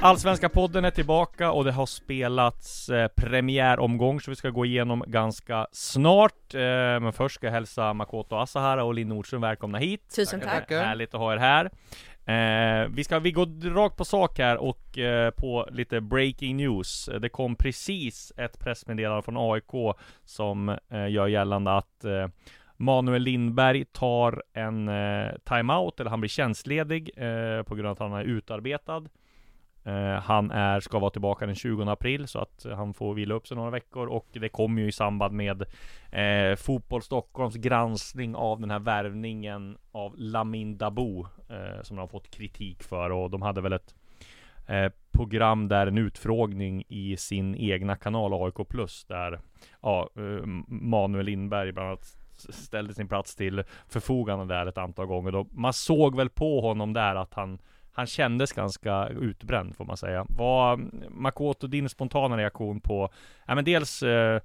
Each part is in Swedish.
Allsvenska podden är tillbaka och det har spelats eh, premiäromgång så vi ska gå igenom ganska snart. Eh, men först ska jag hälsa Makoto Asahara och Linn Nordström välkomna hit. Tusen Tackar, tack. tackar. Härligt att ha er här. Eh, vi ska, vi går rakt på sak här och eh, på lite breaking news. Det kom precis ett pressmeddelande från AIK som eh, gör gällande att eh, Manuel Lindberg tar en eh, timeout, eller han blir tjänstledig eh, på grund av att han är utarbetad. Eh, han är, ska vara tillbaka den 20 april så att eh, han får vila upp sig några veckor och det kommer ju i samband med eh, Fotboll Stockholms granskning av den här värvningen av Lamin Dabo eh, som de har fått kritik för och de hade väl ett eh, program där en utfrågning i sin egna kanal AIK Plus där ja, eh, Manuel Lindberg bland annat ställde sin plats till förfogande där ett antal gånger. Då man såg väl på honom där att han han kändes ganska utbränd får man säga. Vad Makoto, din spontana reaktion på, ja men dels eh,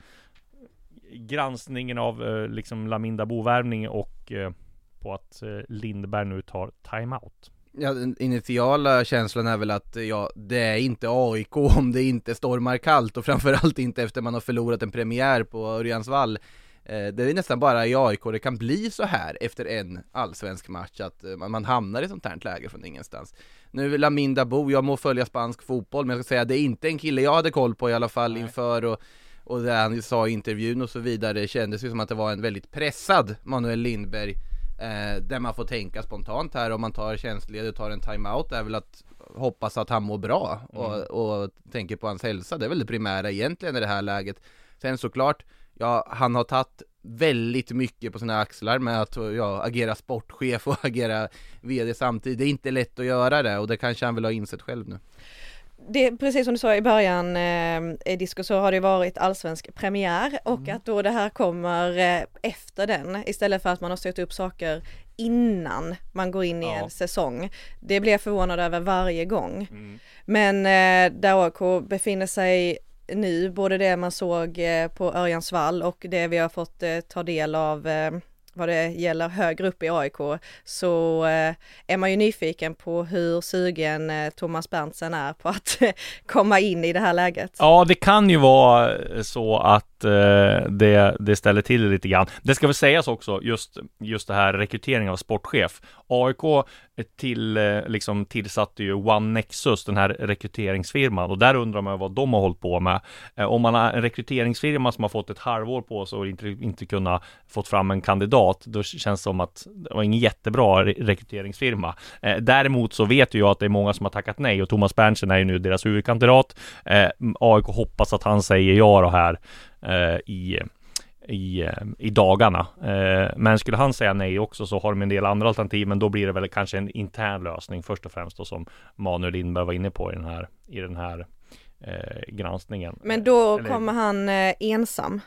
granskningen av eh, liksom Laminda bovärvning och eh, på att eh, Lindberg nu tar timeout. Ja, den initiala känslan är väl att eh, ja, det är inte AIK om det inte stormar kallt och framförallt inte efter man har förlorat en premiär på Örjansvall. Eh, Det är nästan bara i AIK det kan bli så här efter en allsvensk match att eh, man, hamnar i sånt här läge från ingenstans. Nu Lamin Dabo, jag må följa spansk fotboll men jag ska säga det är inte en kille jag hade koll på i alla fall Nej. inför och och det han sa i intervjun och så vidare det kändes ju som att det var en väldigt pressad Manuel Lindberg eh, Där man får tänka spontant här om man tar tjänstledigt och tar en timeout är väl att hoppas att han mår bra och, och tänker på hans hälsa. Det är väl det primära egentligen i det här läget. Sen såklart, ja han har tagit väldigt mycket på sina axlar med att ja, agera sportchef och agera VD samtidigt. Det är inte lätt att göra det och det kanske han väl har insett själv nu. Det, precis som du sa i början eh, Disco så har det varit allsvensk premiär och Mm. att då det här kommer eh, efter den istället för att man har stött upp saker innan man går in i Ja. en säsong. Det blir jag förvånad över varje gång. Mm. Men eh, där AIK befinner sig nu, både det man såg eh, på Örjans vall och det vi har fått eh, ta del av eh, vad det gäller högre upp i AIK så är man ju nyfiken på hur sugen Thomas Berntsen är på att komma in i det här läget. Ja, det kan ju vara så att det, det ställer till det lite grann. Det ska väl sägas också, just, just det här rekrytering av sportchef. AIK till, eh, liksom tillsatte ju One Nexus, den här rekryteringsfirman, och där undrar man vad de har hållit på med. Eh, om man har en rekryteringsfirma som har fått ett halvår på sig och inte, inte kunnat fått fram en kandidat, då känns det som att det var ingen jättebra rekryteringsfirma. Eh, däremot så vet jag att det är många som har tackat nej och Thomas Berntsen är ju nu deras huvudkandidat. AIK hoppas att han säger ja då här i i, eh, i dagarna. Eh, men skulle han säga nej också så har de en del andra alternativ, men då blir det väl kanske en intern lösning först och främst då som Manuel Lindberg var inne på i den här, i den här eh, granskningen. Men då Eller- kommer han eh, ensam?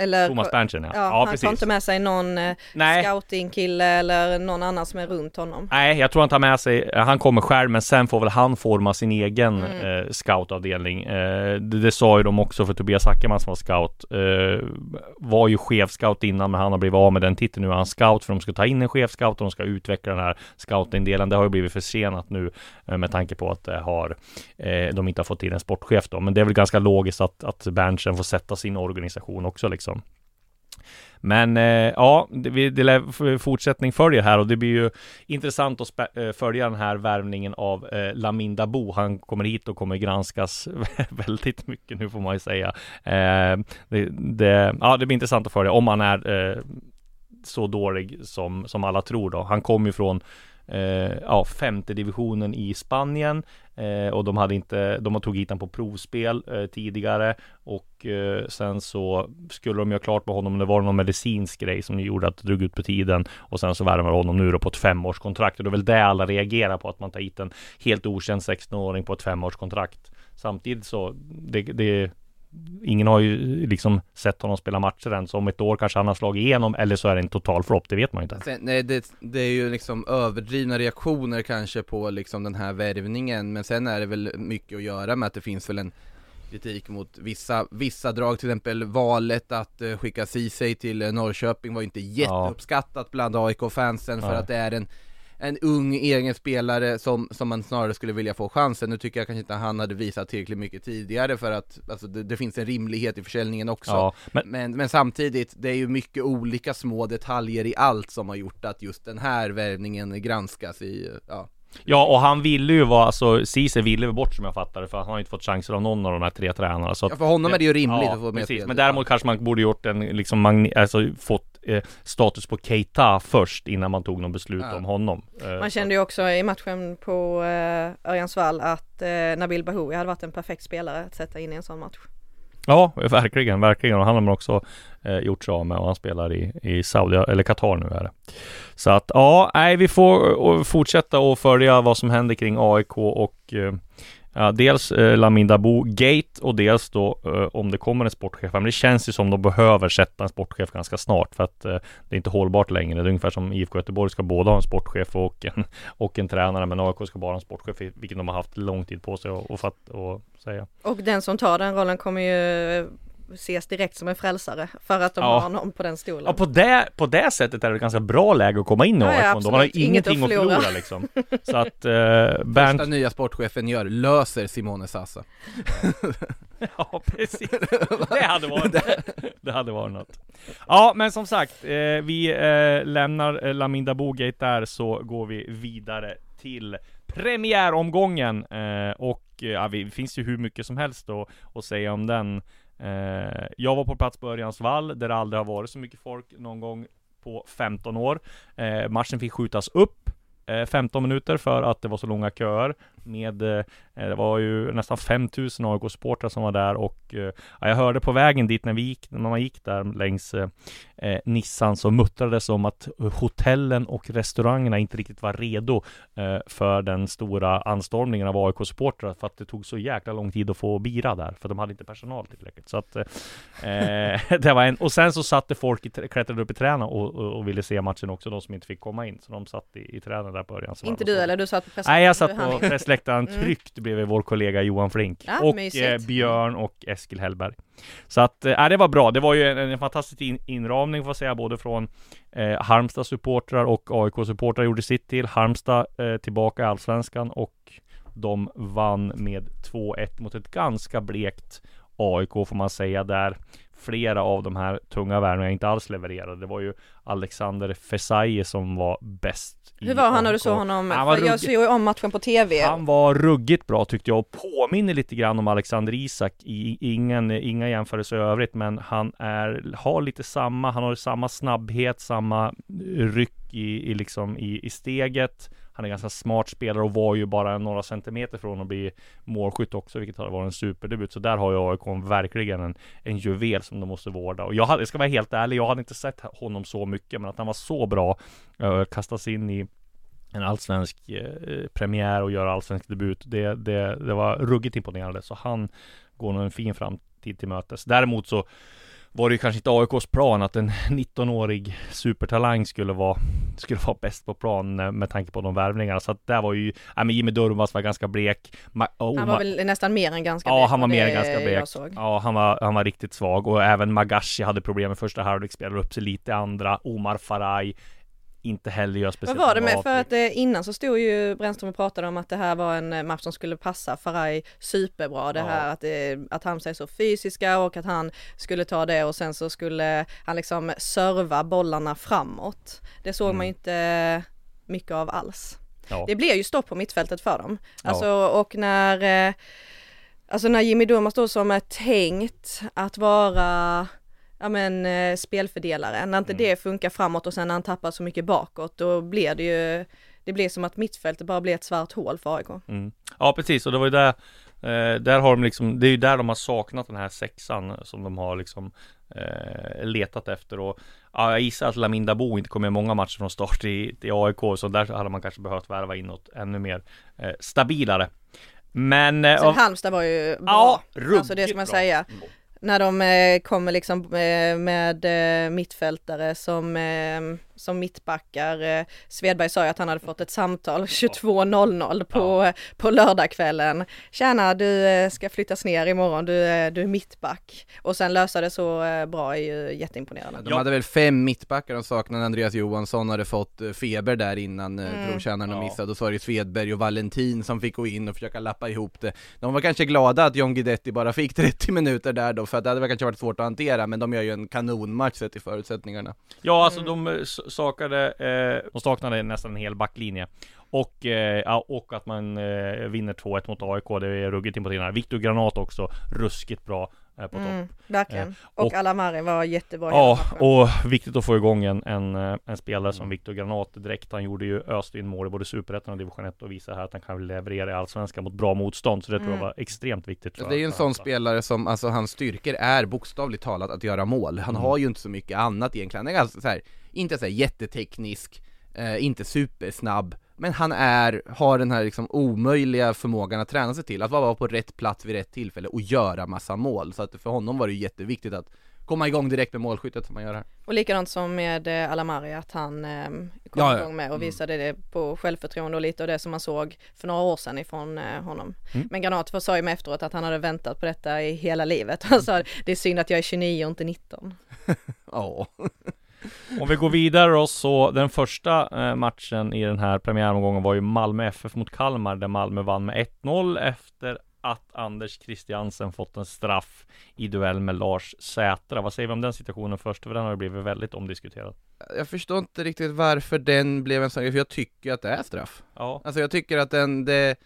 Eller, Thomas Berntsen ja. ja, Ja, han precis. tar inte med sig någon eh, Nej. scoutingkille eller någon annan som är runt honom? Nej, jag tror han tar med sig, han kommer själv, men sen får väl han forma sin egen Mm. eh, scoutavdelning. Eh, det, det sa ju de också för Tobias Ackerman som var scout. Eh, var ju chefscout innan, men han har blivit av med den titeln. Nu är han scout, för de ska ta in en chefscout och de ska utveckla den här scoutingdelen. Det har ju blivit försenat nu eh, med tanke på att har, eh, de inte har fått till en sportchef då. Men det är väl ganska logiskt att, att Berntsen får sätta sin organisation också liksom. Liksom. Men eh, ja, det, det lär fortsättning följer här och det blir ju intressant att eh, följa den här värvningen av eh, Laminda Bo. Han kommer hit och kommer granskas väldigt mycket nu får man ju säga. Eh, det, det, ja, det blir intressant att följa om han är eh, så dålig som, som alla tror då. Han kom ju från eh, ja, femte divisionen i Spanien eh, och de hade inte, de tog hit honom på provspel eh, tidigare och eh, sen så skulle de göra klart med honom. Det var någon medicinsk grej som gjorde att det drog ut på tiden och sen så värvar honom nu då på ett femårskontrakt och det är väl det alla reagerar på att man tar hit en helt okänd 16-åring på ett femårskontrakt. Samtidigt så det, det Ingen har ju liksom sett honom spela matcher än, så om ett år kanske han har slagit igenom, eller så är det en total flopp, det vet man ju inte. Sen, nej, det, det är ju liksom överdrivna reaktioner kanske på liksom den här värvningen, men sen är det väl mycket att göra med att det finns väl en kritik mot vissa, vissa drag, till exempel valet att uh, skicka Ceesay till uh, Norrköping var ju inte jätteuppskattat bland AIK-fansen för Nej. att det är en en ung egen spelare som, som man snarare skulle vilja få chansen. Nu tycker jag kanske inte han hade visat tillräckligt mycket tidigare för att alltså, det, det finns en rimlighet i försäljningen också. Ja, men, Men, men samtidigt, det är ju mycket olika små detaljer i allt som har gjort att just den här värvningen granskas i, ja. ja, och han ville ju vara, alltså Ceesay ville ju bort som jag fattar det, för han har inte fått chanser av någon av de här tre tränarna. Så att, ja för honom är det ju rimligt ja, att få mer precis. Men däremot kanske man borde gjort en, liksom, magni- alltså fått eh, status på Keita först innan man tog någon beslut Ja. om honom. Eh, Man kände ju också i matchen på eh, Örjansvall att eh, Nabil Bahoui hade varit en perfekt spelare att sätta in i en sån match. Ja, verkligen, verkligen. Och han har man också eh, gjort sig av med och han spelar i, i Saudi, eller Qatar nu är det. Så att ja, nej, vi får eh, fortsätta och följa vad som händer kring AIK och eh, Ja, dels eh, Lamin Gate och dels då eh, om det kommer en sportchef. Men det känns ju som de behöver sätta en sportchef ganska snart för att eh, det är inte hållbart längre. Det är ungefär som IFK Göteborg ska både ha en sportchef och en, och en tränare, men AIK ska bara ha en sportchef, vilket de har haft lång tid på sig att, att säga. Och den som tar den rollen kommer ju ses direkt som en frälsare för att de Ja. har någon på den stolen. Ja, på det, på det sättet är det ett ganska bra läge att komma in i Ja, ja, AIK. De har absolut. Inget ingenting att att förlora, förlora. liksom. Så att eh, Första Bernt... nya sportchefen gör, löser Simone Sassa. Ja, precis. Det hade varit, det hade varit något. Ja, men som sagt, eh, vi eh, lämnar eh, Laminda Bogate där så går vi vidare till premiäromgången eh, och eh, ja, vi- det finns ju hur mycket som helst då att säga om den. Eh, jag var på plats på Örjans vall där det aldrig har varit så mycket folk någon gång på 15 år. Eh, matchen fick skjutas upp eh, 15 minuter för att det var så långa köer med eh, det var ju nästan 5000 AIK-supportrar som var där och eh, ja, jag hörde på vägen dit när vi gick, när man gick där längs eh, eh, Nissan så muttrades om att hotellen och restaurangerna inte riktigt var redo eh, för den stora anstormningen av AIK-supportrar för att det tog så jäkla lång tid att få bira där för de hade inte personal tillräckligt. Så att eh, det var en och sen så satte folk i, klättrade upp i träna och, och, och ville se matchen också, de som inte fick komma in. Så de satt i, i träna där på början. Så Inte du eller du satt på Nej, jag satt du hann inte. pressläktaren Mm. tryggt bredvid vår kollega Johan Flink Ja, och eh, Björn och Eskil Hellberg. Så att, eh, det var bra. Det var ju en, en fantastisk in, inramning får jag säga, både från eh, Halmstad supportrar och AIK supportrar gjorde sitt till. Halmstad eh, tillbaka i Allsvenskan och de vann med 2-1 mot ett ganska blekt AIK får man säga där flera av de här tunga värvningarna inte alls levererade. Det var ju Alexander Fesaie som var bäst. Hur var han när du såg honom? Han var jag såg ju om matchen på TV. han var ruggigt bra tyckte jag och påminner lite grann om Alexander Isak i ingen, inga jämförelser i övrigt men han är, har lite samma, han har samma snabbhet, samma ryck i, i liksom i, i steget. Han är ganska smart spelare och var ju bara några centimeter från att bli målskytt också, vilket har varit en superdebut. Så där har ju AIK verkligen en, en juvel som de måste vårda. Och jag, hade, jag ska vara helt ärlig, jag hade inte sett honom så mycket, men att han var så bra, uh, kastas in i en allsvensk eh, premiär och göra allsvensk debut. Det, det, det var ruggigt imponerande. Så han går nog en fin framtid till mötes. Däremot så var det ju kanske inte AIKs plan att en 19-årig supertalang skulle vara skulle vara bäst på plan eh, med tanke på de värvningarna. Så att där var ju, ja men Jimmy Durmaz var ganska blek. Ma- och Han var väl nästan mer än ganska Ja, blek, han var mer än ganska blek. Ja, han var, han var riktigt svag och även Magashi hade problem med första halvlek, spelade upp sig lite andra. Omar Faraj inte heller gör Vad speciellt var det med, för att eh, innan så stod ju Brännström och pratade om att det här var en eh, match som skulle passa Faraj superbra. Det Ja. här att, eh, att Halmstad är så fysiska och att han skulle ta det och sen så skulle han liksom serva bollarna framåt. Det såg man ju inte mycket av alls. Ja. Det blev ju stopp på mittfältet för dem. Ja. Alltså och när Alltså när Jimmy Durmaz då som är tänkt att vara ja men eh, spelfördelare, när inte Mm. det funkar framåt och sen när han tappar så mycket bakåt då blir det ju det blir som att mittfältet bara blir ett svart hål för AIK. Mm. Ja precis, och det var ju där eh, Där har de liksom, det är ju där de har saknat den här sexan som de har liksom eh, letat efter och ja, jag gissar att Lamin Dabo inte kommer med många matcher från start i, i AIK så där hade man kanske behövt värva in något ännu mer eh, stabilare Men... Sen av- Halmstad var ju bra. Ja, alltså det ska man bra. säga. När de eh, kommer liksom eh, med eh, mittfältare som, eh, som mittbackar. Eh, Svedberg sa ju att han hade fått ett samtal 22.00 på, på lördagskvällen. Tjena, du eh, ska flyttas ner imorgon, du, är- du är mittback. Och sen lösa det så eh, bra är ju jätteimponerande. De hade väl fem mittbackar, de saknade Andreas Johansson, hade fått eh, feber där innan eh, Mm. provtjänaren Ja. missade, och så var det Svedberg och Valentin som fick gå in och försöka lappa ihop det. De var kanske glada att John Guidetti bara fick 30 minuter där då, för att det hade väl kanske varit svårt att hantera, men de gör ju en kanonmatch sett i förutsättningarna. Ja, alltså Mm. de eh, sakade, eh, de saknade nästan en hel backlinje. Och, eh, och att man eh, vinner 2-1 mot AIK, det är ruggigt imponerande. Viktor Granat också, ruskigt bra eh, på topp. Mm, verkligen. Eh, och, och- Alamari var jättebra Ja, och viktigt att få igång en, en, eh, en spelare som Mm. Viktor Granat direkt. Han gjorde ju öste in mål i både Superettan och Division 1 och visar här att han kan leverera i Allsvenskan mot bra motstånd. Så det tror jag Mm. var extremt viktigt. Det är ju en sån spelare som, alltså hans styrkor är bokstavligt talat att göra mål. Han Mm. har ju inte så mycket annat egentligen. Han är ganska så här, inte så här jätteteknisk, eh, inte supersnabb, men han är, har den här liksom omöjliga förmågan att träna sig till, att vara på rätt plats vid rätt tillfälle och göra massa mål. Så att för honom var det jätteviktigt att komma igång direkt med målskyttet som man gör här. Och likadant som med eh, Alamari att han eh, kom Ja, ja. igång med och Mm. visade det på självförtroende och lite av det som man såg för några år sedan ifrån eh, honom. Mm. Men Granat sa ju med efteråt att han hade väntat på detta i hela livet. Han sa det är synd att jag är 29 och inte 19. Ja. Om vi går vidare då så den första eh, matchen i den här premiäromgången var ju Malmö FF mot Kalmar där Malmö vann med 1-0 efter att Anders Christiansen fått en straff i duell med Lars Sätra. Vad säger vi om den situationen först? För den har ju blivit väldigt omdiskuterad. Jag förstår inte riktigt varför den blev en sån grej, för jag tycker att det är straff. Ja, Alltså jag tycker att den, det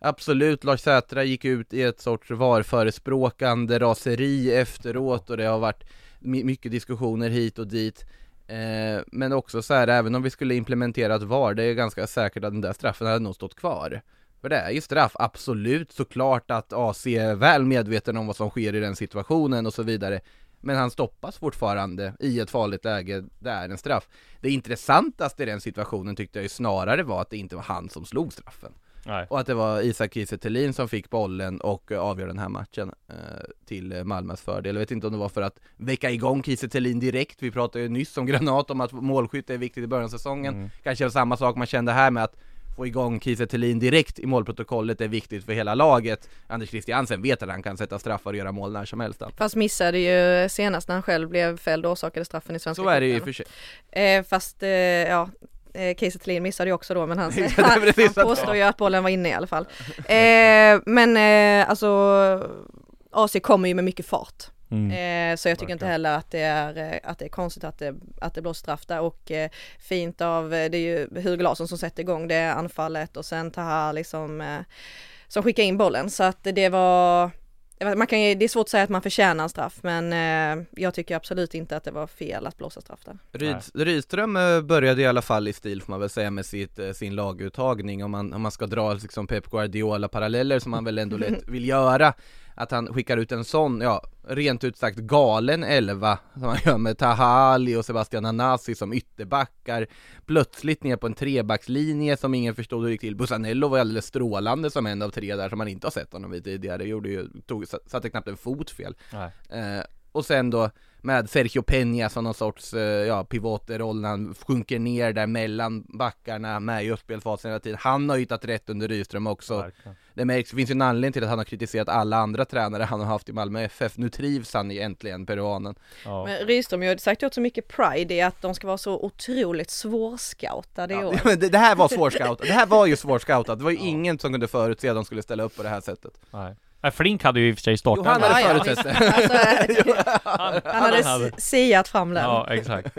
Absolut, Lars Sätra gick ut i ett sorts VAR-förespråkande raseri efteråt och det har varit mycket diskussioner hit och dit eh, Men också så här, även om vi skulle implementera ett VAR, det är ganska säkert att den där straffen hade nog stått kvar För det är ju straff, absolut såklart att AC är väl medveten om vad som sker i den situationen och så vidare men han stoppas fortfarande i ett farligt läge, det är en straff. Det intressantaste i den situationen tyckte jag ju snarare var att det inte var han som slog straffen nej. Och att det var Isak Kiese som fick bollen och avgör den här matchen eh, till Malmös fördel. Jag vet inte om det var för att väcka igång Kiese direkt. Vi pratade ju nyss om Granat, om att målskytte är viktigt i början av säsongen. Mm. Kanske var samma sak man kände här med att få igång Kiese direkt i målprotokollet är viktigt för hela laget. Anders Christiansen vet att han kan sätta straffar och göra mål när som helst. Fast missade ju senast när han själv blev fälld och orsakade straffen i Svenska Så är det ju i och för sig. Eh, fast eh, ja, eh, Kiese Thelin missade ju också då men han, han, han påstår ju att bollen var inne i alla fall. Eh, men eh, alltså AC kommer ju med mycket fart. Mm. Eh, så jag tycker inte Verkligen. heller att det är, eh, att det är konstigt att det, att det blåser straff där och eh, fint av, eh, det är ju Hugo Larsson som sätter igång det anfallet och sen Taha liksom eh, som skickar in bollen så att det var man kan det är svårt att säga att man förtjänar en straff men eh, jag tycker absolut inte att det var fel att blåsa straff där. Ryd, Rydström eh, började i alla fall i stil får man väl säga med sitt, eh, sin laguttagning om man, om man ska dra liksom Pep Guardiola-paralleller som man väl ändå lätt vill göra Att han skickar ut en sån, ja, rent ut sagt galen elva Som han gör med Tahali och Sebastian Anasi som ytterbackar Plötsligt ner på en trebackslinje som ingen förstod hur det gick till Busanello var alldeles strålande som en av tre där som man inte har sett honom vid tidigare Gjorde ju, tog, satte knappt en fot fel. Eh, och sen då med Sergio Peña som någon sorts eh, ja, pivotroll när han sjunker ner där mellan backarna med i uppspelsfasen hela tiden. Han har ju hittat rätt under Rydström också. Verkligen. Det märks, det finns ju en anledning till att han har kritiserat alla andra tränare han har haft i Malmö FF. Nu trivs han ju äntligen, peruanen. Ja. Men Rydström har ju sagt åt så mycket pride i att de ska vara så otroligt svårscoutade i Ja, år. men det, det här var svårscoutat, det här var ju svårscoutat. Det var ju ingen som kunde förutse att de skulle ställa upp på det här sättet. Nej. Flink hade ju i och för sig startat. Jo, han hade Ja, ja, förutsett det. Alltså, han, han hade siat fram den. Ja, exakt.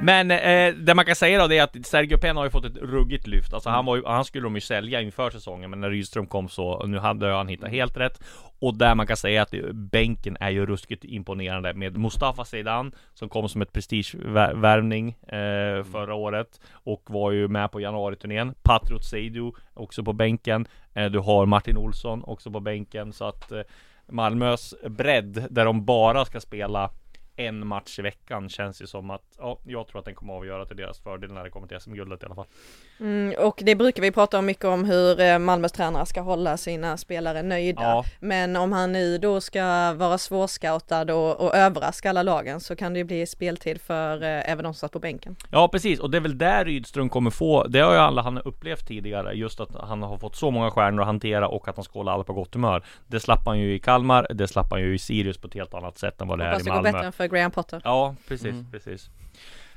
Men eh, det man kan säga då det är att Sergio Penna har ju fått ett ruggigt lyft. Alltså han, var ju, han skulle de ju sälja inför säsongen, men när Rydström kom så, nu hade han hittat helt rätt. Och där man kan säga att bänken är ju ruskigt imponerande med Mustafa Zeidan som kom som ett prestigevärvning eh, förra året och var ju med på januariturnén. Patriot Seidu också på bänken. Eh, du har Martin Olsson också på bänken så att eh, Malmös bredd där de bara ska spela en match i veckan känns ju som att ja, jag tror att den kommer att avgöra till deras fördel när det kommer till SM-guldet i alla fall. Mm, och det brukar vi prata om mycket om hur eh, Malmös tränare ska hålla sina spelare nöjda. Ja. Men om han nu då ska vara svårscoutad och, och överraska alla lagen så kan det ju bli speltid för eh, även de som satt på bänken. Ja precis, och det är väl där Rydström kommer få Det har ju alla han upplevt tidigare Just att han har fått så många stjärnor att hantera och att han ska hålla alla på gott humör Det slapp han ju i Kalmar, det slapp han ju i Sirius på ett helt annat sätt än vad det är Hoppas i Malmö Graham Potter. Ja, precis, precis.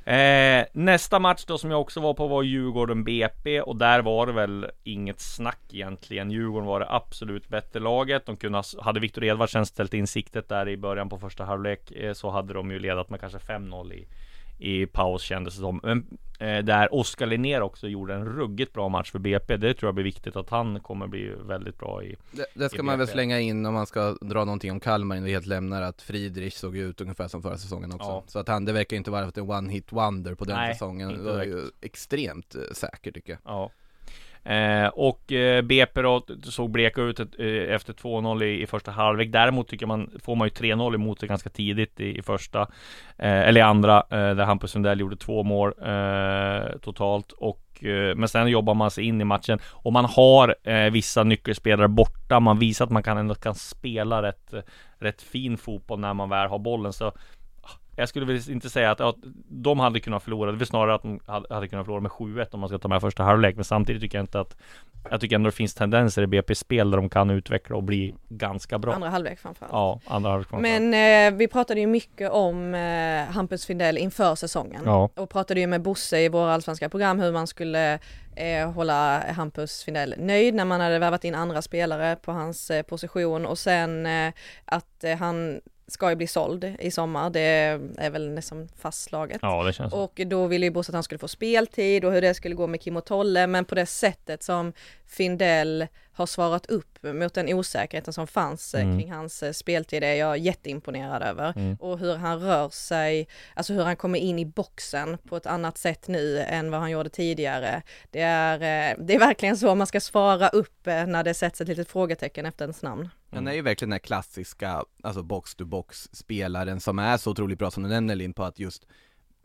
Eh, nästa match då som jag också var på var Djurgården BP och där var det väl inget snack egentligen. Djurgården var det absolut bättre laget. De kunde, ha- hade Viktor Edvardsen ställt in siktet där i början på första halvlek eh, så hade de ju ledat med kanske 5-0 i, i paus kändes det som. Men eh, där Oskar Linnér också gjorde en ruggigt bra match för BP. Det tror jag blir viktigt att han kommer bli väldigt bra i. Det, det ska i man väl BP. slänga in om man ska dra någonting om Kalmar innan vi helt lämnar att Friedrich såg ut ungefär som förra säsongen också. Ja. Så att han, det verkar inte vara en one hit wonder på den Nej, säsongen. Det var ju extremt eh, säker tycker jag. Ja. Eh, och eh, BP då såg bleka ut ett, eh, efter 2-0 i, i första halvlek. Däremot tycker man, får man ju 3-0 emot sig ganska tidigt i, i första, eh, eller i andra, eh, där Hampus Sundell gjorde två mål eh, totalt. Och, eh, men sen jobbar man sig in i matchen och man har eh, vissa nyckelspelare borta. Man visar att man kan ändå kan spela rätt, rätt fin fotboll när man väl har bollen. Så jag skulle väl inte säga att ja, de hade kunnat förlora. Det är väl snarare att de hade, kunnat förlora med 7-1 om man ska ta med första halvlek. Men samtidigt tycker jag inte att Jag tycker ändå det finns tendenser i BP's spel där de kan utveckla och bli ganska bra. Andra halvlek framförallt. Ja, andra halvlek framförallt. Men eh, vi pratade ju mycket om eh, Hampus Findell inför säsongen. Ja. Och pratade ju med Bosse i våra allsvenska program hur man skulle eh, hålla Hampus Findell nöjd när man hade värvat in andra spelare på hans eh, position och sen eh, att eh, han ska ju bli såld i sommar, det är väl nästan fastslaget. Ja, det känns. Och då ville ju Bosse att han skulle få speltid och hur det skulle gå med Kim och Tolle, men på det sättet som Findell har svarat upp mot den osäkerheten som fanns eh, Mm. kring hans eh, speltid är jag jätteimponerad över. Mm. Och hur han rör sig, alltså hur han kommer in i boxen på ett annat sätt nu än vad han gjorde tidigare. Det är, eh, det är verkligen så man ska svara upp när det sätts ett litet frågetecken efter ens namn. Han är ju verkligen den här klassiska, alltså box-to-box spelaren som är så otroligt bra som du nämner Linn på att just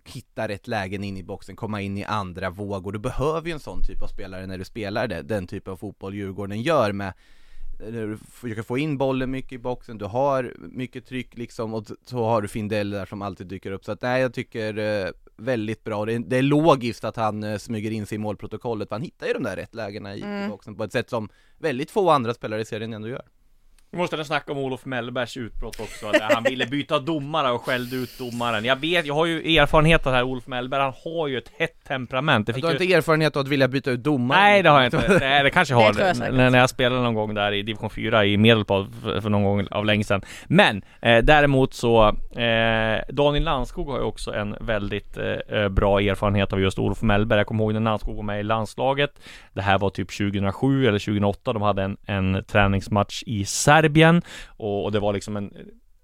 hitta rätt lägen in i boxen, komma in i andra vågor. Du behöver ju en sån typ av spelare när du spelar det, den typ av fotboll Djurgården gör med du försöker få in bollen mycket i boxen, du har mycket tryck liksom och så har du Findell där som alltid dyker upp. Så att nej, jag tycker eh, väldigt bra. Det är, det är logiskt att han eh, smyger in sig i målprotokollet, för han hittar ju de där rätt lägena i, i boxen på ett sätt som väldigt få andra spelare i serien ändå gör. Vi måste snacka om Olof Mellbergs utbrott också, där han ville byta domare och skällde ut domaren. Jag vet, jag har ju erfarenhet av det här Olof Mellberg, han har ju ett hett temperament. Det Du fick har ju... inte erfarenhet av att vilja byta ut domare? Nej det har jag inte, Nej, det kanske jag har. Det jag när, när jag spelade någon gång där i division 4 i Medelpad för, för någon gång av länge sedan. Men eh, däremot så eh, Daniel Landskog har ju också en väldigt eh, bra erfarenhet av just Olof Mellberg. Jag kommer ihåg när Landskog var med i landslaget. Det här var typ 2007 eller 2008 De hade en, en träningsmatch i Serbien och, och det var liksom en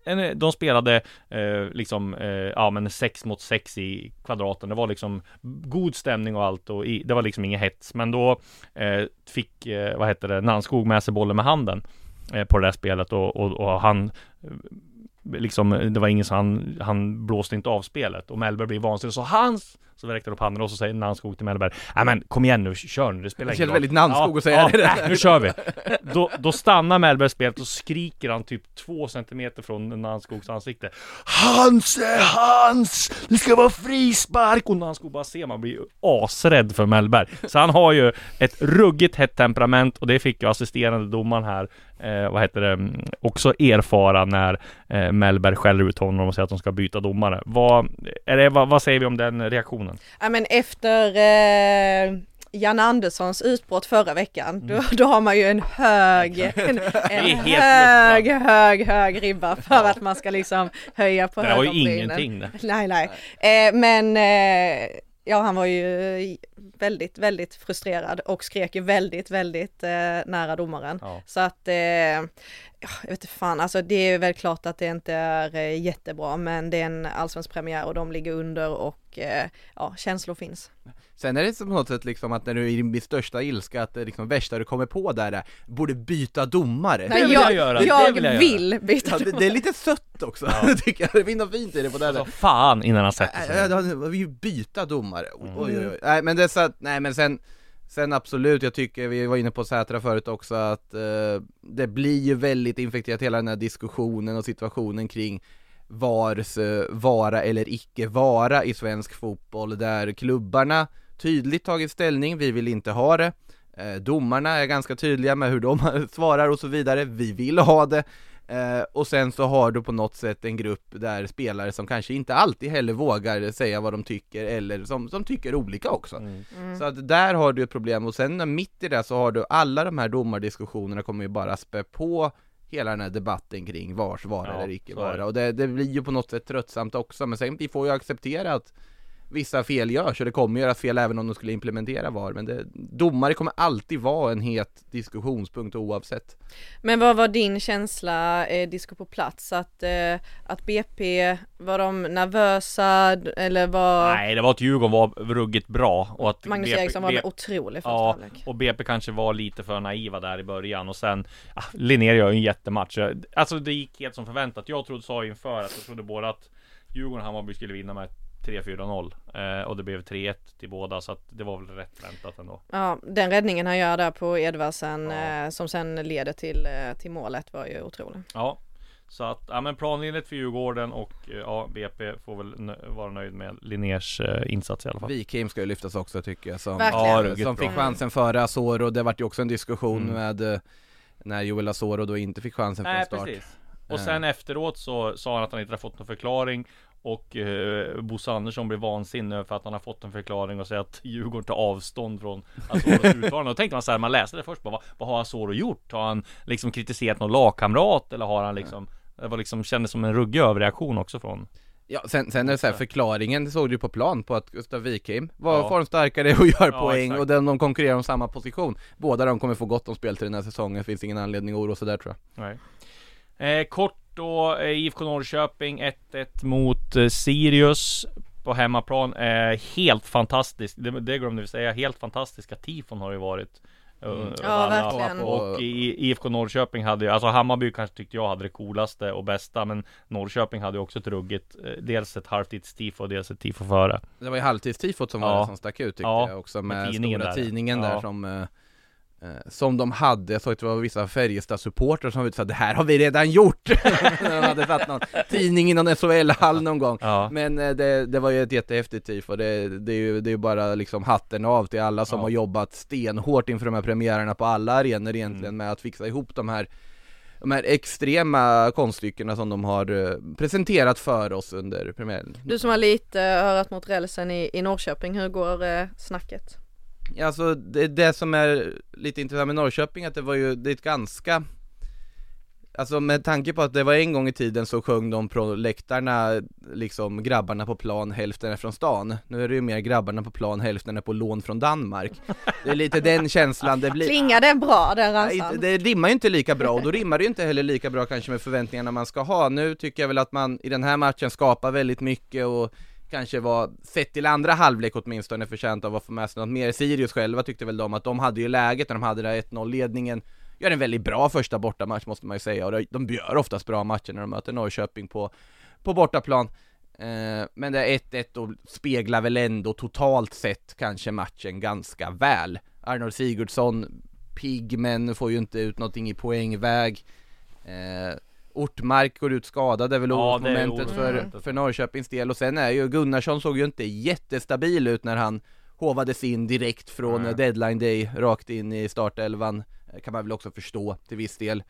en, de spelade eh, liksom, eh, ja men 6 mot 6 i kvadraten. Det var liksom god stämning och allt och i, det var liksom ingen hets. Men då eh, fick, eh, vad heter det, Nanskog med sig bollen med handen eh, på det där spelet och, och, och han eh, Liksom, det var ingen så han, han blåste inte av spelet och Mellberg blev vansinnig så hans så räckte han upp handen och så säger Nannskog till Mellberg Nej men kom igen nu, kör nu, det spelar Det ingen roll väldigt Nannskog att säga ja, det nej, nu kör vi! Då, då stannar Mellberg spelet och skriker han typ två centimeter från Nannskogs ansikte Hans är hans! Det ska vara frispark! Och Nannskog bara ser man blir asrädd för Mellberg Så han har ju ett ruggigt hett temperament och det fick ju assisterande domaren här eh, vad heter det, mm, också erfara när eh, Mellberg skäller ut honom och säger att de ska byta domare. Vad, är det, vad, vad säger vi om den reaktionen? Ja men efter eh, Jan Anderssons utbrott förra veckan, då, då har man ju en hög, en, en Mm. hög, hög, hög ribba för att man ska liksom höja på Det var ju ingenting det. Nej, nej. Eh, men eh, ja, han var ju väldigt, väldigt frustrerad och skrek ju väldigt, väldigt eh, nära domaren. Ja. Så att, eh, ja, jag vet inte fan, alltså det är väl klart att det inte är eh, jättebra, men det är en allsvensk premiär och de ligger under och eh, ja, känslor finns. Sen är det på något sätt liksom att när du är i din största ilska, att det liksom värsta du kommer på där är, borde byta domare. Nej, vill jag, jag göra, det jag vill jag vill byta Ja, det, det är lite sött också, tycker jag. Det finns något fint i det på det Alltså där. fan innan han sätter sig Ja, Vi byta domare, oj, Mm. oj, oj. Nej men det är så att, nej men sen Sen absolut, jag tycker, vi var inne på Sätra förut också, att eh, det blir ju väldigt infekterat hela den här diskussionen och situationen kring VARs eh, vara eller icke vara i svensk fotboll, där klubbarna tydligt tagit ställning, vi vill inte ha det. Eh, domarna är ganska tydliga med hur de svarar och så vidare, vi vill ha det. Eh, och sen så har du på något sätt en grupp där spelare som kanske inte alltid heller vågar säga vad de tycker eller som, som tycker olika också. Mm. Så att där har du ett problem och sen mitt i det så har du alla de här domardiskussionerna kommer ju bara spä på hela den här debatten kring vars vara Ja, eller icke vara och det, det blir ju på något sätt tröttsamt också men sen vi får ju acceptera att vissa fel görs och det kommer göras fel även om de skulle implementera VAR men det, domare kommer alltid vara en het diskussionspunkt oavsett. Men vad var din känsla, eh, disco på plats, att, eh, att BP, var de nervösa eller var Nej, det var att Djurgården var ruggigt bra och att Magnus BP Eriksson var BP otrolig första Ja, halvlek? och BP kanske var lite för naiva där i början och sen ah, Linnér gör ju en jättematch Alltså det gick helt som förväntat Jag trodde, sa inför att jag trodde både att Djurgården och Hammarby skulle vinna med 3-4-0 eh, Och det blev 3-1 till båda så att det var väl rätt väntat ändå Ja, den räddningen han gör där på Edvardsen Ja. eh, som sen leder till, eh, till målet var ju otrolig. Ja Så att, ja men planenligt för Djurgården och eh, ja BP får väl nö- vara nöjd med Linnérs eh, insats i alla fall Wikheim ska ju lyftas också tycker jag som, Verkligen. Ja, som fick chansen före Asoro och det vart ju också en diskussion Mm. med eh, när Joel Asoro då inte fick chansen från start. precis Och sen efteråt så sa han att han inte har fått någon förklaring Och eh, Bosse Andersson blev vansinnig för att han har fått en förklaring och säger att Djurgården tar avstånd från Asoros uttalande. Och tänkte man så här, man läste det först bara, vad, vad har Asoro gjort? Har han liksom kritiserat någon lagkamrat? Eller har han liksom Det var liksom, kändes som en ruggig överreaktion också från Ja, sen, sen är det så här, förklaringen såg du på plan på att Gustav Wikheim var Ja. formstarkare och gör Ja, poäng exakt. och de, de konkurrerar om samma position. Båda de kommer få gott om spel till den här säsongen, finns ingen anledning att oroa sig där tror jag. Nej eh, Kort då, eh, IFK Norrköping 1-1 mot eh, Sirius på hemmaplan. Eh, helt fantastiskt, det, det glömde vi säga, helt fantastiska tifon har det varit. Mm. Ja, alla. verkligen. Och i IFK Norrköping hade ju, alltså Hammarby kanske tyckte jag hade det coolaste och bästa Men Norrköping hade ju också ett ruggigt Dels ett halvtids-tifo och dels ett tifo före Det var ju halvtidstifot som var Ja. det som stack ut tyckte Ja, jag också med med, tidningen stora där. tidningen där Ja. som eh, eh, som de hade, jag såg att det var vissa Färjestad-supportrar som sa det här har vi redan gjort! När de hade satt någon tidning i någon SHL-hall någon gång Ja, Men eh, det, det var ju ett jättehäftigt tifo, det, det är ju det är bara liksom hatten av till alla som Ja. har jobbat stenhårt inför de här premiärerna på alla arenor egentligen Mm. med att fixa ihop de här de här extrema konststyckena som de har eh, presenterat för oss under premiären. Du som har lite örat mot rälsen i, i Norrköping, hur går eh, snacket? Alltså det, det som är lite intressant med Norrköping att det var ju, det är ett ganska Alltså med tanke på att det var en gång i tiden så sjöng de på läktarna liksom grabbarna på plan hälften är från stan. Nu är det ju mer grabbarna på plan hälften är på lån från Danmark. Det är lite den känslan det blir. Klingar den bra den ramsan? det rimmar ju inte lika bra och då rimmar det ju inte heller lika bra kanske med förväntningarna man ska ha. Nu tycker jag väl att man i den här matchen skapar väldigt mycket och kanske var, sett till andra halvlek åtminstone, förtjänt av att få med sig något mer. Sirius själva tyckte väl de att de hade ju läget när de hade den 1-0 ledningen Gör en väldigt bra första bortamatch måste man ju säga och de gör oftast bra matcher när de möter Norrköping på, på bortaplan Eh, men det 1-1 och speglar väl ändå totalt sett kanske matchen ganska väl. Arnold Sigurdsson, pigg men får ju inte ut någonting i poängväg. Eh, Ortmark går ut skadad, det är väl Ja, orosmomentet för, orosmomentet. för Norrköpings del. Och sen är ju Gunnarsson såg ju inte jättestabil ut när han hovades in direkt från Nej. deadline day rakt in i startelvan. Eh, Kan man väl också förstå till viss del.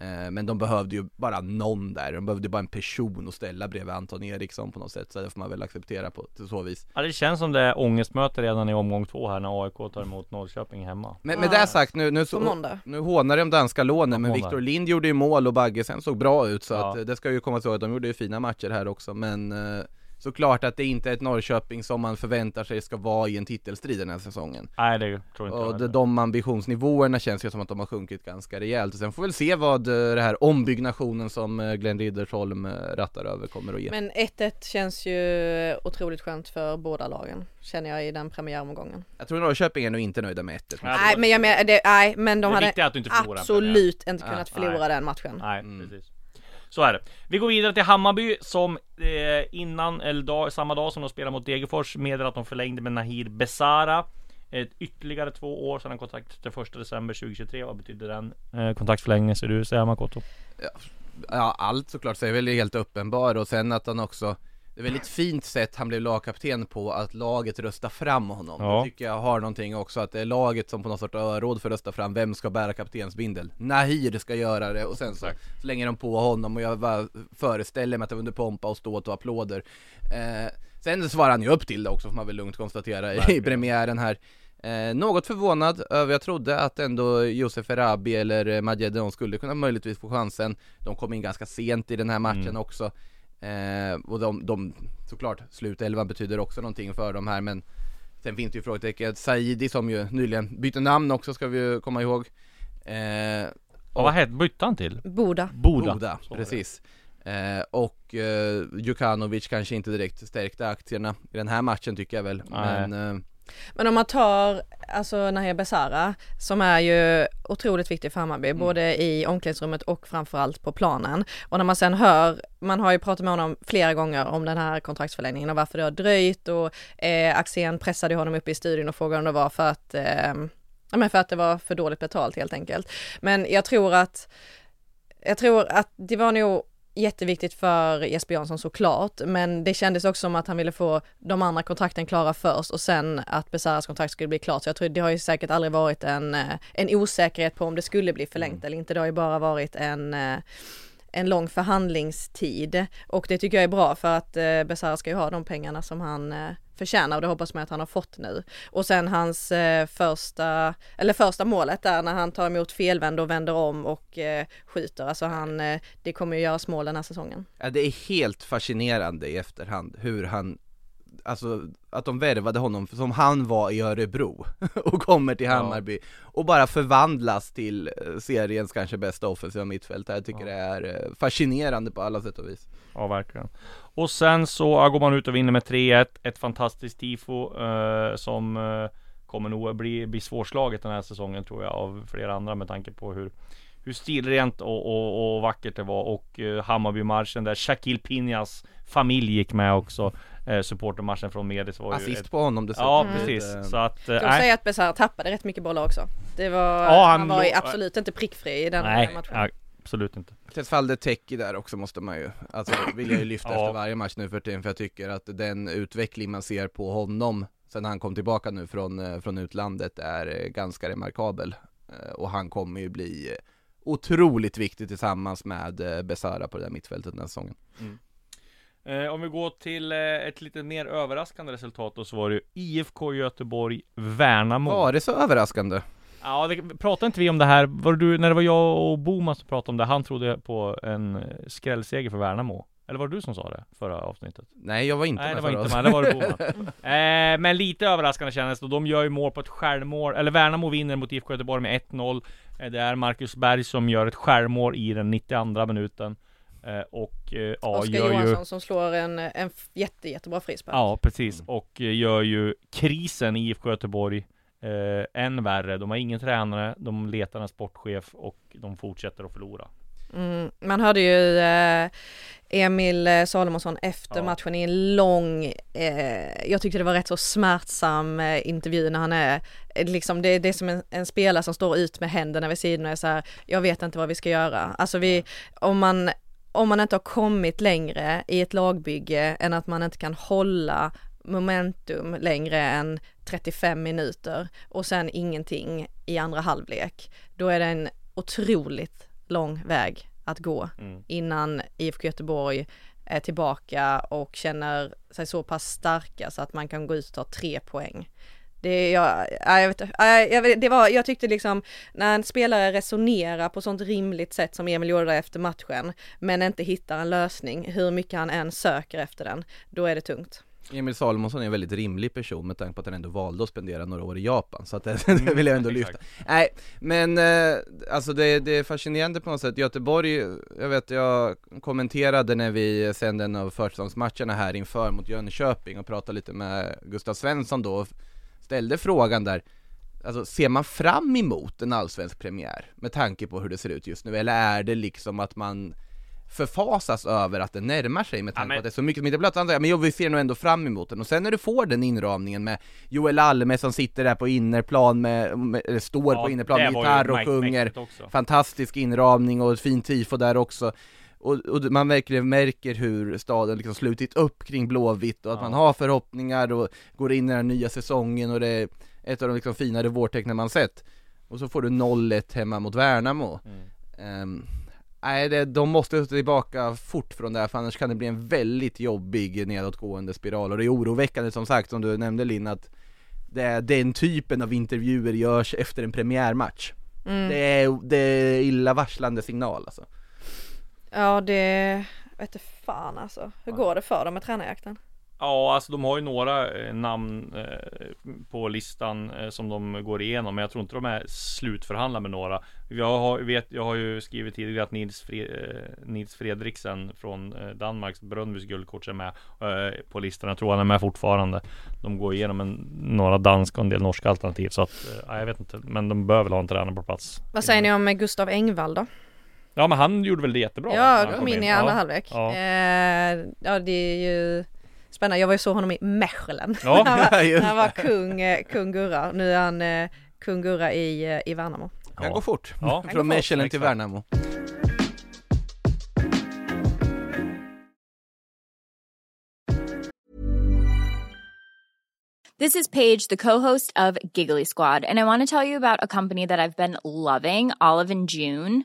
Eh, Men de behövde ju bara någon där, de behövde bara en person att ställa bredvid Anton Eriksson på något sätt, så det får man väl acceptera på till så vis. Ja det känns som det är ångestmöte redan i omgång två här när AIK tar emot Norrköping hemma Men med det sagt, nu, nu, så, nu hånar de danska lånen, men. Victor Lind gjorde ju mål och Baggesen såg bra ut, så Ja. att eh, det ska ju komma så att de gjorde ju fina matcher här också, men eh, såklart att det inte är ett Norrköping som man förväntar sig ska vara i en titelstrid den här säsongen. Nej det tror inte jag Och de, heller. de ambitionsnivåerna känns ju som att de har sjunkit ganska rejält. Och sen får vi väl se vad eh, det här ombyggnationen som eh, Glenn Riddersholm eh, rattar över kommer att ge. Men 1-1 känns ju otroligt skönt för båda lagen, känner jag i den premiäromgången. Jag tror Norrköping är nog inte nöjda med 1 Nej, men jag menar, det, nej men de Det hade inte absolut inte Ja, kunnat förlora nej. den matchen. Nej Mm. precis så är det. Vi går vidare till Hammarby som eh, innan, eller dag, samma dag som de spelade mot Degerfors meddelade att de förlängde med Nahir Besara. Ett ytterligare två år sedan han kontrakt till 1 december 2023 Vad betyder den eh, kontraktförlängningen ser du säga Makoto? Ja, allt såklart, så är väl helt uppenbar. Och sen att han också det är väldigt fint sätt han blev lagkapten på att laget röstar fram honom. Ja. Det tycker jag har någonting också, att det är laget som på något sorts öråd för att rösta fram vem ska bära kaptensbindel. Nahir ska göra det och sen så slänger de på honom och jag bara föreställer mig att det var under pompa och ståt och applåder. Eh, sen svarar han ju upp till det också får man väl lugnt konstatera i Verkligen. premiären här. Eh, något förvånad över, jag trodde att ändå Josef Erabi eller Madjedon skulle kunna möjligtvis få chansen. De kom in ganska sent i den här matchen Mm. också. Eh, och de, de, såklart, slutelvan betyder också någonting för dem här men Sen finns det ju frågetecken, Saidi som ju nyligen bytte namn också ska vi ju komma ihåg. Eh, Och vad hette, bytte han till? Boda. Boda, Boda, precis. Eh, och eh, Djukanovic kanske inte direkt stärkte aktierna i den här matchen tycker jag väl. Nej. Men eh, Men om man tar, alltså Nahir Besara, som är ju otroligt viktig för Hammarby, Mm. både i omklädningsrummet och framförallt på planen. Och när man sen hör, man har ju pratat med honom flera gånger om den här kontraktsförlängningen och varför det har dröjt och eh, Axén pressade honom upp i studion och frågade om det var för att, eh, men för att det var för dåligt betalt helt enkelt. Men jag tror att, jag tror att det var nog jätteviktigt för Jesper Jansson såklart, men det kändes också som att han ville få de andra kontrakten klara först och sen att Besaras kontrakt skulle bli klart. Så jag tror det har ju säkert aldrig varit en, eh, en osäkerhet på om det skulle bli förlängt eller inte. Det har ju bara varit en eh, en lång förhandlingstid och det tycker jag är bra för att eh, Besara ska ju ha de pengarna som han förtjänar och det hoppas man att han har fått nu. Och sen hans eh, första, eller första målet där när han tar emot felvänd och vänder om och eh, skjuter, alltså han, eh, det kommer ju göras mål den här säsongen. ja, det är helt fascinerande i efterhand hur han Alltså att de värvade honom som han var i Örebro och kommer till Ja. Hammarby och bara förvandlas till eh, seriens kanske bästa offensiva mittfältare. Jag tycker Ja. det är eh, fascinerande på alla sätt och vis. Ja verkligen Och sen så går man ut och vinner med 3-1 Ett fantastiskt tifo eh, Som eh, kommer nog bli, bli svårslaget den här säsongen tror jag Av flera andra med tanke på hur Hur stilrent och, och, och vackert det var och eh, Hammarbymarschen där Shaquille Pinas familj gick med också eh, Supportermarschen från Medis var ju Assist ett, på honom dessutom. Ja Mm. precis Så att eh, Jag säga att Besara tappade rätt mycket bollar också. Det var, Ja, han, han var låg- absolut inte prickfri i den nej, matchen. Absolut inte Tesfalde Teki där också måste man ju, alltså vill jag ju lyfta Ja. efter varje match nu för tiden för jag tycker att den utveckling man ser på honom sen han kom tillbaka nu från, eh, från utlandet är eh, ganska remarkabel. Eh, Och han kommer ju bli otroligt viktig tillsammans med Besara på det där mittfältet den här säsongen. Eh, om vi går till eh, ett lite mer överraskande resultat då så var det ju IFK Göteborg Värnamo Var det så överraskande? Ja, det, pratade inte vi om det här? Var du, när det var jag och Boman som pratade om det, han trodde på en eh, skrällseger för Värnamo Eller var det du som sa det förra avsnittet? Nej jag var inte Nej med det var inte med, det var det Boman eh, Men lite överraskande kändes det, de gör ju mål på ett självmål Eller Värnamo vinner mot IFK Göteborg med 1-0 eh, Det är Marcus Berg som gör ett självmål i den 92 minuten eh, Och eh, ja, Oskar gör Johansson ju som slår en, en jätte, jättebra frispark. Ja precis, Mm. och eh, gör ju krisen i IFK Göteborg eh, än värre. De har ingen tränare, de letar en sportchef och de fortsätter att förlora. Mm, man hörde ju eh, Emil Salomonsson efter Ja. matchen i en lång, eh, jag tyckte det var rätt så smärtsam eh, intervju när han är, eh, liksom det, det är som en, en spelare som står ut med händerna vid sidan och är så här, jag vet inte vad vi ska göra. Alltså vi, om man, om man inte har kommit längre i ett lagbygge än att man inte kan hålla momentum längre än 35 minuter och sen ingenting i andra halvlek, då är det en otroligt lång väg att gå Mm. innan IFK Göteborg är tillbaka och känner sig så pass starka så att man kan gå ut och ta tre poäng. Det, jag, ja, jag, vet, jag, det var, jag tyckte liksom när en spelare resonerar på sånt rimligt sätt som Emil gjorde efter matchen men inte hittar en lösning, hur mycket han än söker efter den, då är det tungt. Emil Salomonsson är en väldigt rimlig person med tanke på att han ändå valde att spendera några år i Japan, så att det, det vill jag ändå lyfta. exakt. Nej, men eh, alltså det, det är fascinerande på något sätt. Göteborg, jag vet jag kommenterade när vi sände en av försäsongsmatcherna här inför mot Jönköping och pratade lite med Gustav Svensson då och ställde frågan där Alltså ser man fram emot en allsvensk premiär med tanke på hur det ser ut just nu eller är det liksom att man förfasas över att den närmar sig med tanke på att det är så mycket som inte plats? Andra, Men jo, vi ser nog ändå fram emot den och sen när du får den inramningen med Joel Alme som sitter där på innerplan med, med eller står på innerplan med gitarr och sjunger. Fantastisk inramning och ett fint tifo där också och, och man verkligen märker hur staden liksom slutit upp kring Blåvitt och att Ja. man har förhoppningar och går in i den nya säsongen och det är ett av de liksom finare vårtecknen man sett Och så får du 0-1 hemma mot Värnamo Mm. Ehm, Nej, det, de måste tillbaka fort från det här för annars kan det bli en väldigt jobbig nedåtgående spiral och det är oroväckande som sagt som du nämnde Linn att det är den typen av intervjuer görs efter en premiärmatch Mm. det, är, det är illavarslande signal alltså Ja det, vet inte fan alltså. Hur går det för dem med tränarjakten? Ja, alltså de har ju några eh, namn eh, på listan eh, som de går igenom, men jag tror inte de är slutförhandlade med några. Jag har, vet, jag har ju skrivit tidigare att Nils, Fre, Nils Fredriksen från Danmarks Bröndbys guldcoach är med på listan. Jag tror han är med fortfarande. De går igenom en, några danska och en del norska alternativ, så att jag vet inte, men de bör väl ha en tränare på plats. Vad säger ni om Gustav Engvall då? Ja, men han gjorde väl det jättebra. Ja, kom kom in i andra ja. halvlek. Ja. Eh, ja det är ju spännande. Jag var ju så honom i Mechelen. Ja. han, var, han var kung, eh, kung Gurra. Nu är han eh, kung Gurra i, eh, i Värnamo. Kan Ja. gå fort, Ja. från Mechelen till. Värnamo This is Paige, the co-host of Giggly Squad, and I want to tell you about a company that I've been loving, Olive and June.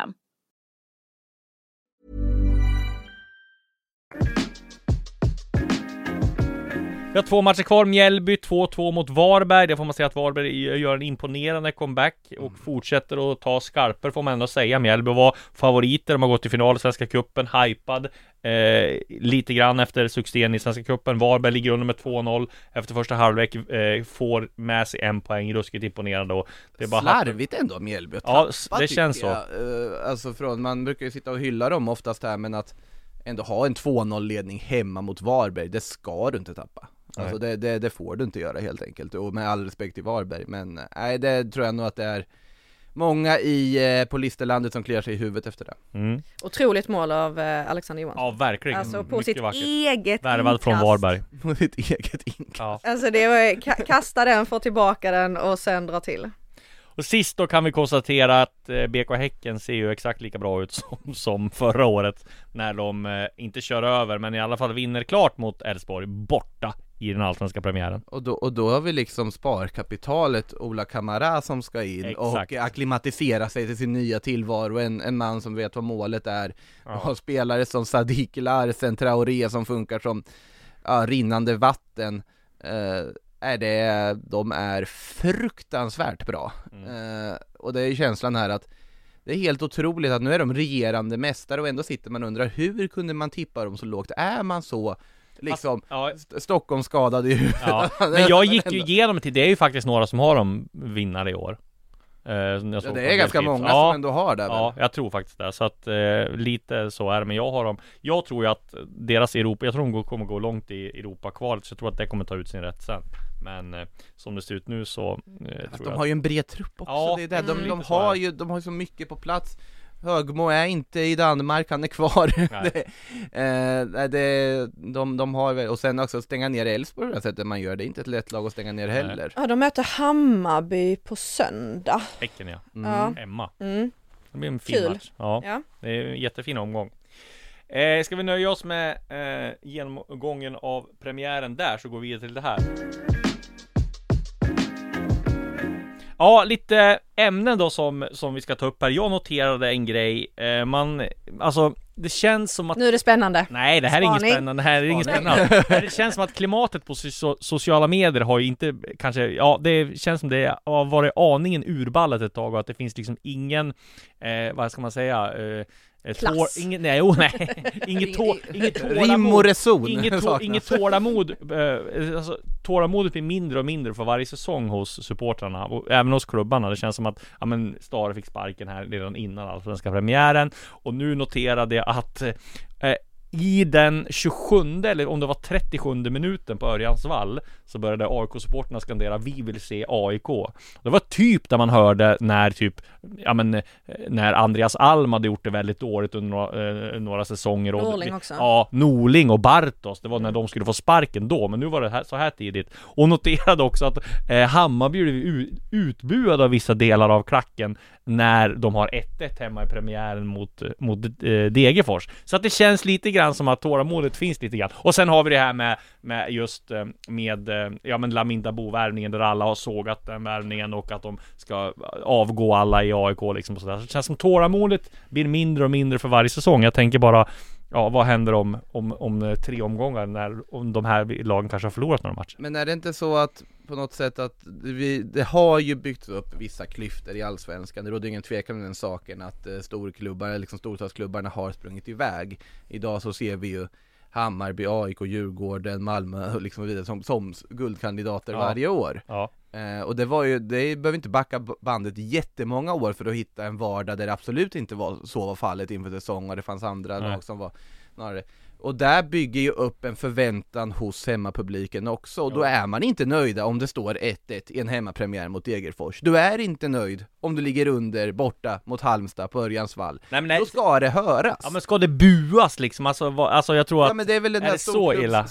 them. Vi har två matcher kvar, Mjällby 2-2 mot Varberg. Det får man säga att Varberg gör en imponerande comeback och fortsätter att ta skarper får man ändå säga. Mjällby var favoriter, de har gått till final i Svenska Cupen, hypad eh, lite grann efter succén i Svenska Cupen. Varberg ligger under med 2-0 efter första halvlek, eh, får med sig en poäng, ruskigt imponerande och det är bara Slarvigt ändå av Mjällby att Ja, tappa, det känns så. Eh, Alltså från, man brukar ju sitta och hylla dem oftast här men att ändå ha en 2-0 ledning hemma mot Varberg, det ska du inte tappa Alltså det, det, det får du inte göra helt enkelt, och med all respekt till Varberg men nej det tror jag nog att det är Många i, eh, på Listerlandet som kliar sig i huvudet efter det Mm. Otroligt mål av eh, Alexander Johansson. Ja, verkligen. alltså på Mycket sitt vackert. eget Värvad från inkast. Varberg. På sitt eget inkast Ja. Alltså det var ka- kasta den, få tillbaka den och sen dra till. Och sist då kan vi konstatera att eh, BK Häcken ser ju exakt lika bra ut som, som förra året När de eh, inte kör över men i alla fall vinner klart mot Elfsborg borta i den allsvenska premiären Och då, och då har vi liksom sparkapitalet Ola Kamara som ska in Exakt. och acklimatisera sig till sin nya tillvaro, en, en man som vet vad målet är Ja. och spelare som Sadiq Larsen, Traoré som funkar som ja, rinnande vatten eh, är det, de är fruktansvärt bra. Eh, och det är känslan här att det är helt otroligt att nu är de regerande mästare och ändå sitter man och undrar hur kunde man tippa dem så lågt? Är man så liksom Ja, St- Stockholm skadad i huvudet? ja. Men jag gick ju igenom till, det är ju faktiskt några som har dem vinnare i år. Eh, Ja, det är ganska Delfins. många ja, som ändå har det väl? Ja, jag tror faktiskt det. Så att eh, lite så är det. Men jag har dem. Jag tror ju att deras Europa, jag tror de kommer gå långt i Europa-kvalet. Så jag tror att det kommer ta ut sin rätt sen. Men eh, som det ser ut nu så eh, tror de jag har ju en bred trupp också, Ja, det är det. De, mm. de är har ju, de har ju så mycket på plats Högmo är inte i Danmark, han är kvar det, eh, det, de, de har väl, och sen också stänga ner Elfsborg på det sättet man gör, det är inte ett lätt lag att stänga ner heller Ja, de möter Hammarby på söndag. Häcken ja. Mm. Ja. Hemma. Mm. Det blir en fin Kul. match. Ja, Ja. det är en jättefin omgång. Eh, ska vi nöja oss med eh, genomgången av premiären där så går vi vidare till det här. Ja, lite ämnen då som, som vi ska ta upp här. Jag noterade en grej. Eh, man, alltså, det känns som att Nu är det spännande. Nej, det här är inget Spaning. spännande. Det här är inget Spaning. spännande. det känns som att klimatet på so sociala medier har ju inte kanske, ja, det känns som det har varit aningen urballat ett tag och att det finns liksom ingen, eh, vad ska man säga, eh, Klass. tår, ingen, nej, oh, nej, inget, tå, inget Rim och tålamod. reson Inget, tå, inget tålamod, eh, alltså, tålamodet blir mindre och mindre för varje säsong hos supportrarna och även hos klubbarna. Det känns som att, ja men Stare fick sparken här redan innan allsvenska premiären och nu noterade jag att eh, i den 27 eller om det var 37 minuten på Örjans vall så började AIK-supporterna skandera Vi vill se AIK. Det var typ där man hörde när typ, ja men eh, när Andreas Alm hade gjort det väldigt dåligt under några, eh, några säsonger. och- Norling också. Ja, Norling och Bartos. Det var när de skulle få sparken då, men nu var det här, så här tidigt. Och noterade också att eh, Hammarby blev utbuad av vissa delar av klacken när de har 1-1 hemma i premiären mot, mot eh, Degerfors. Så att det känns lite grann som att tålamodet finns lite grann. Och sen har vi det här med, med just eh, med, eh, ja men Laminda Bo-värvningen där alla har sågat den värvningen och att de ska avgå alla i AIK liksom och sådär. Så det känns som tålamodet blir mindre och mindre för varje säsong. Jag tänker bara Ja, vad händer om, om, om eh, tre omgångar när om de här lagen kanske har förlorat några matcher? Men är det inte så att på något sätt att vi, det har ju byggts upp vissa klyftor i Allsvenskan, det råder ingen tvekan om den saken att eh, storklubbar, liksom storstadsklubbarna har sprungit iväg. Idag så ser vi ju Hammarby, AIK, Djurgården, Malmö och liksom vidare som, som guldkandidater Ja. varje år. Ja, Eh, och det var ju, det behöver inte backa bandet jättemånga år för att hitta en vardag där det absolut inte var så var fallet inför säsong och det fanns andra Nej. lag som var snarare och där bygger ju upp en förväntan hos hemmapubliken också och då Ja. är man inte nöjda om det står 1-1 i en hemmapremiär mot Degerfors. Du är inte nöjd om du ligger under borta mot Halmstad på Örjans vall. Nej nej, Då ska det höras. ja men ska det buas liksom? Alltså, vad, alltså jag tror att Ja men det är väl den är där storklubbs,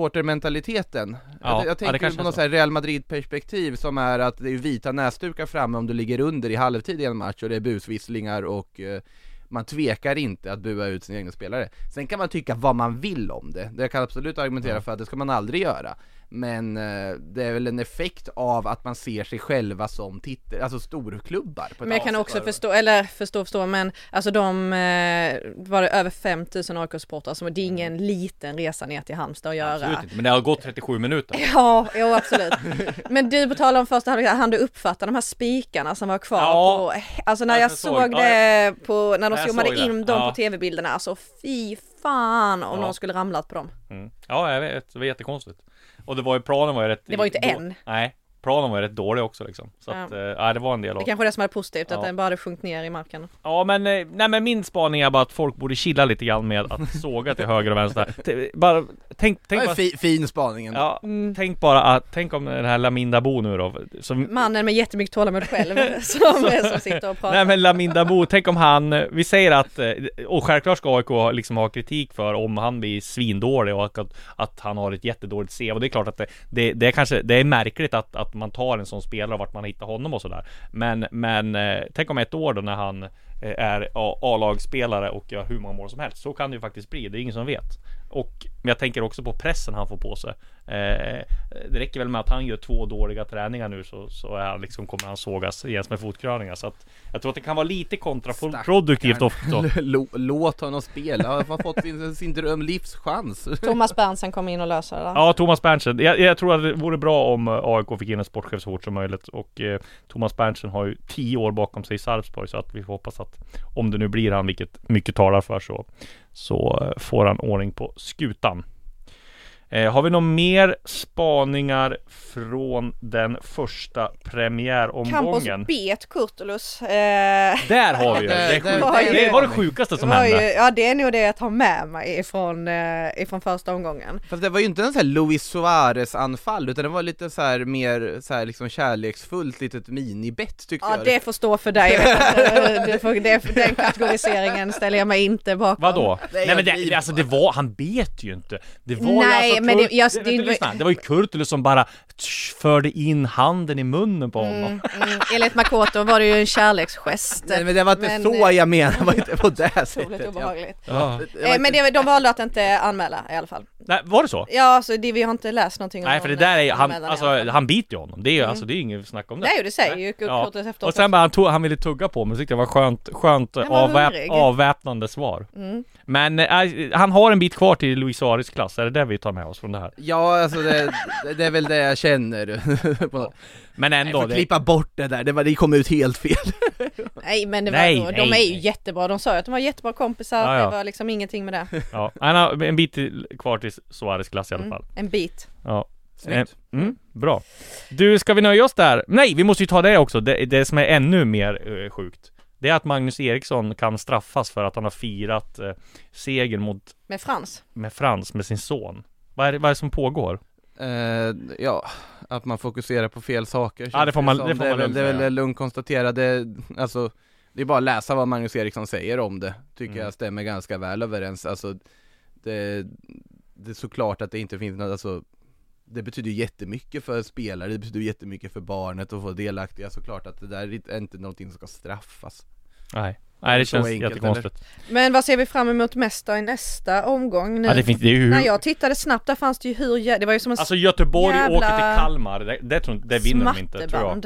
storklubbsupportermentaliteten Ja, Jag, ja, tänker kanske på något så. så Real Madrid-perspektiv som är att det är vita näsdukar framme om du ligger under i halvtid i en match och det är busvisslingar och eh, man tvekar inte att bua ut sina egna spelare. Sen kan man tycka vad man vill om det, det kan absolut argumentera för att det ska man aldrig göra. Men eh, det är väl en effekt av att man ser sig själva som titel, alltså storklubbar. På Men jag kan också förstå, eller förstå, förstå, men alltså de, eh, var det över 5000 AIK-supportrar, så det är ingen liten resa ner till Halmstad att göra. Absolut inte, men det har gått 37 minuter Ja, jo absolut. Men du, på tal om första halvlek, hann du uppfatta de här spikarna som var kvar Ja. på, alltså när Ja, jag jag såg såg- det på, när de zoomade in dem Ja. på tv-bilderna, alltså fy fan om Ja. någon skulle ramlat på dem. mm. Ja jag vet, det var jättekonstigt Och det var ju, planen var ju rätt Det var ju inte en. Nej, planen var ju rätt dålig också liksom Så Ja. att, eh, ja det var en del Det av kanske är det som är positivt, Ja. att den bara hade sjunkit ner i marken. Ja men, eh, nej men min spaning är bara att folk borde chilla lite grann med att såga till höger och vänster Bara, tänk, Det tänk bara en fi, fin spaning ändå. Ja, Mm. tänk bara att, tänk om den här Laminda Bo nu då som, Mannen med jättemycket tålamod själv som, som sitter och pratar. Nej men Laminda Bo, tänk om han, vi säger att, eh, och självklart ska AIK liksom ha kritik för om han blir svindålig och att, att han har ett jättedåligt CV och det är klart att det, det, det är kanske, det är märkligt att, att att man tar en sån spelare och vart man hittar honom och sådär. Men, men eh, tänk om ett år då när han eh, är A- A-lagsspelare och gör hur många mål som helst. Så kan det ju faktiskt bli, det är ingen som vet. Och men jag tänker också på pressen han får på sig. Eh, det räcker väl med att han gör två dåliga träningar nu så, så är han liksom, kommer han sågas igen med fotkörningar. Så att jag tror att det kan vara lite kontraproduktivt också. Låt honom spela, han har fått sin, sin drömlivschans. Thomas Berntsen kommer in och löser det där. Ja, Thomas Berntsen. Jag, jag tror att det vore bra om eh, AIK fick in en sportchef så fort som möjligt. Och eh, Thomas Berntsen har ju tio år bakom sig i Sarpsborg. Så att vi får hoppas att om det nu blir han, vilket mycket talar för, så, så eh, får han ordning på skutan. Eh, har vi några mer spaningar från den första Campos premiäromgången? bet Kurtulus. Eh, Där har vi det! Det, Där- sjukt. där- det var det sjukaste som var ju, hände. ja det är nog det jag tar med mig ifrån, eh, ifrån första omgången. Fast det var ju inte en sån här Luis Suarez anfall utan det var lite så här mer så här liksom kärleksfullt litet minibett tyckte Ja jag. det får stå för dig. Inte, det får, det, den kategoriseringen ställer jag mig inte bakom. Vadå? Nej, Nej, men det, alltså det var, han bet ju inte. Det var ju Nej, alltså men det- jag- det, det- det, lyssna, det var ju Kurtulus som bara tsch, förde in handen i munnen på honom. Mm, mm, enligt Makoto var det ju en kärleksgest. Nej men det var inte Men, så eh, jag menade, det var inte på det Otroligt sättet. Obehagligt. Ja. det var Eh, men det, de valde att inte anmäla i alla fall. Nej, var det så? Ja, alltså det, vi har inte läst någonting Nej om för det där är ju- han, alltså han biter ju honom. Det är ju Mm. alltså det är inget snack om det. Nej, det säger ju Ja. Efteråt. Och sen bara han, tog, han ville tugga på mig, så tyckte jag var skönt, skönt avväp, hungrig. avväpnande svar. Mm. Men eh, han har en bit kvar till Luis Suarez klass, är det det vi tar med oss från det här? Ja alltså det, det- det är väl det jag känner. På något- Men Jag ändå, får det, klippa bort det där, det, var, det kom ut helt fel. Nej men det var, Nej, de nej, är ju nej. jättebra, de sa ju att de var jättebra kompisar, Ja, ja. det var liksom ingenting med det. ja, han har en bit kvar till Suarez klass i alla Mm. fall. En bit. Ja. Snyggt. Eh, Mm, bra. Du, ska vi nöja oss där? Nej, vi måste ju ta det också. Det, det som är ännu mer eh, sjukt. Det är att Magnus Eriksson kan straffas för att han har firat eh, segern mot, Med Frans. med Frans med sin son. Vad är, det, vad är det som pågår? Eh, ja, att man fokuserar på fel saker Ja, det får man- det får är man väl, Det är väl lugnt konstaterat, det, alltså Det är bara att läsa vad Magnus Eriksson säger om det, tycker Mm. jag stämmer ganska väl överens, alltså Det, det är såklart att det inte finns något, alltså det betyder jättemycket för spelare, det betyder jättemycket för barnet att få delaktiga. Såklart att det där är inte någonting som ska straffas. Nej. Nej, det känns enkelt, jättekonstigt. Men vad ser vi fram emot mest då i nästa omgång nu? Ja, det finns, det är ju När jag tittade snabbt där fanns det ju hur jä- det var ju som en Alltså Göteborg jävla åker till Kalmar, det, det, tror, det vinner de inte tror jag.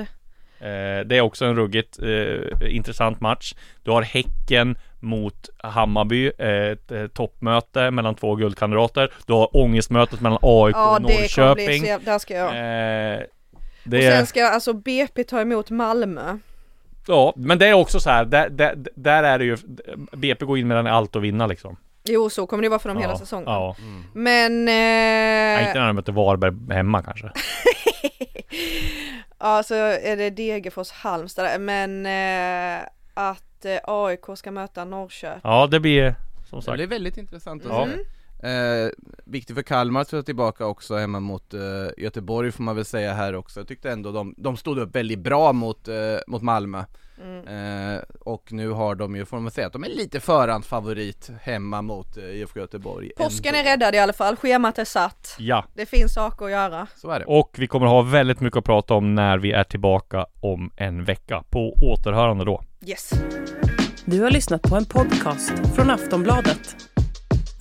Eh, det är också en ruggigt eh, intressant match. Du har Häcken mot Hammarby, eh, ett eh, toppmöte mellan två guldkandidater. Du har ångestmötet mellan AIK Ja och det kommer bli Norrköping. så jävla, där ska jag. Eh, och det sen är, ska alltså BP ta emot Malmö. Ja, men det är också så här, där, där, där är det ju, BP går in med allt att vinna liksom. Jo så kommer det vara för dem hela ja, säsongen. Ja, Men... ja, Eh, inte när de möter Varberg hemma kanske. ja så är det Degerfors Halmstad men eh, att eh, AIK ska möta Norrköping. Ja, det blir som Det sagt. blir väldigt intressant att Ja. se Eh, viktigt för Kalmar att ta tillbaka också hemma mot eh, Göteborg får man väl säga här också. Jag tyckte ändå de, de stod upp väldigt bra mot, eh, mot Malmö. Mm. Eh, och nu har de ju, får man säga, att de är lite förhandsfavorit hemma mot eh, IFK Göteborg. Påsken ändå. är räddad i alla fall, schemat är satt. Ja, Det finns saker att göra. Så är det. och vi kommer ha väldigt mycket att prata om när vi är tillbaka om en vecka. På återhörande då. Yes. Du har lyssnat på en podcast från Aftonbladet.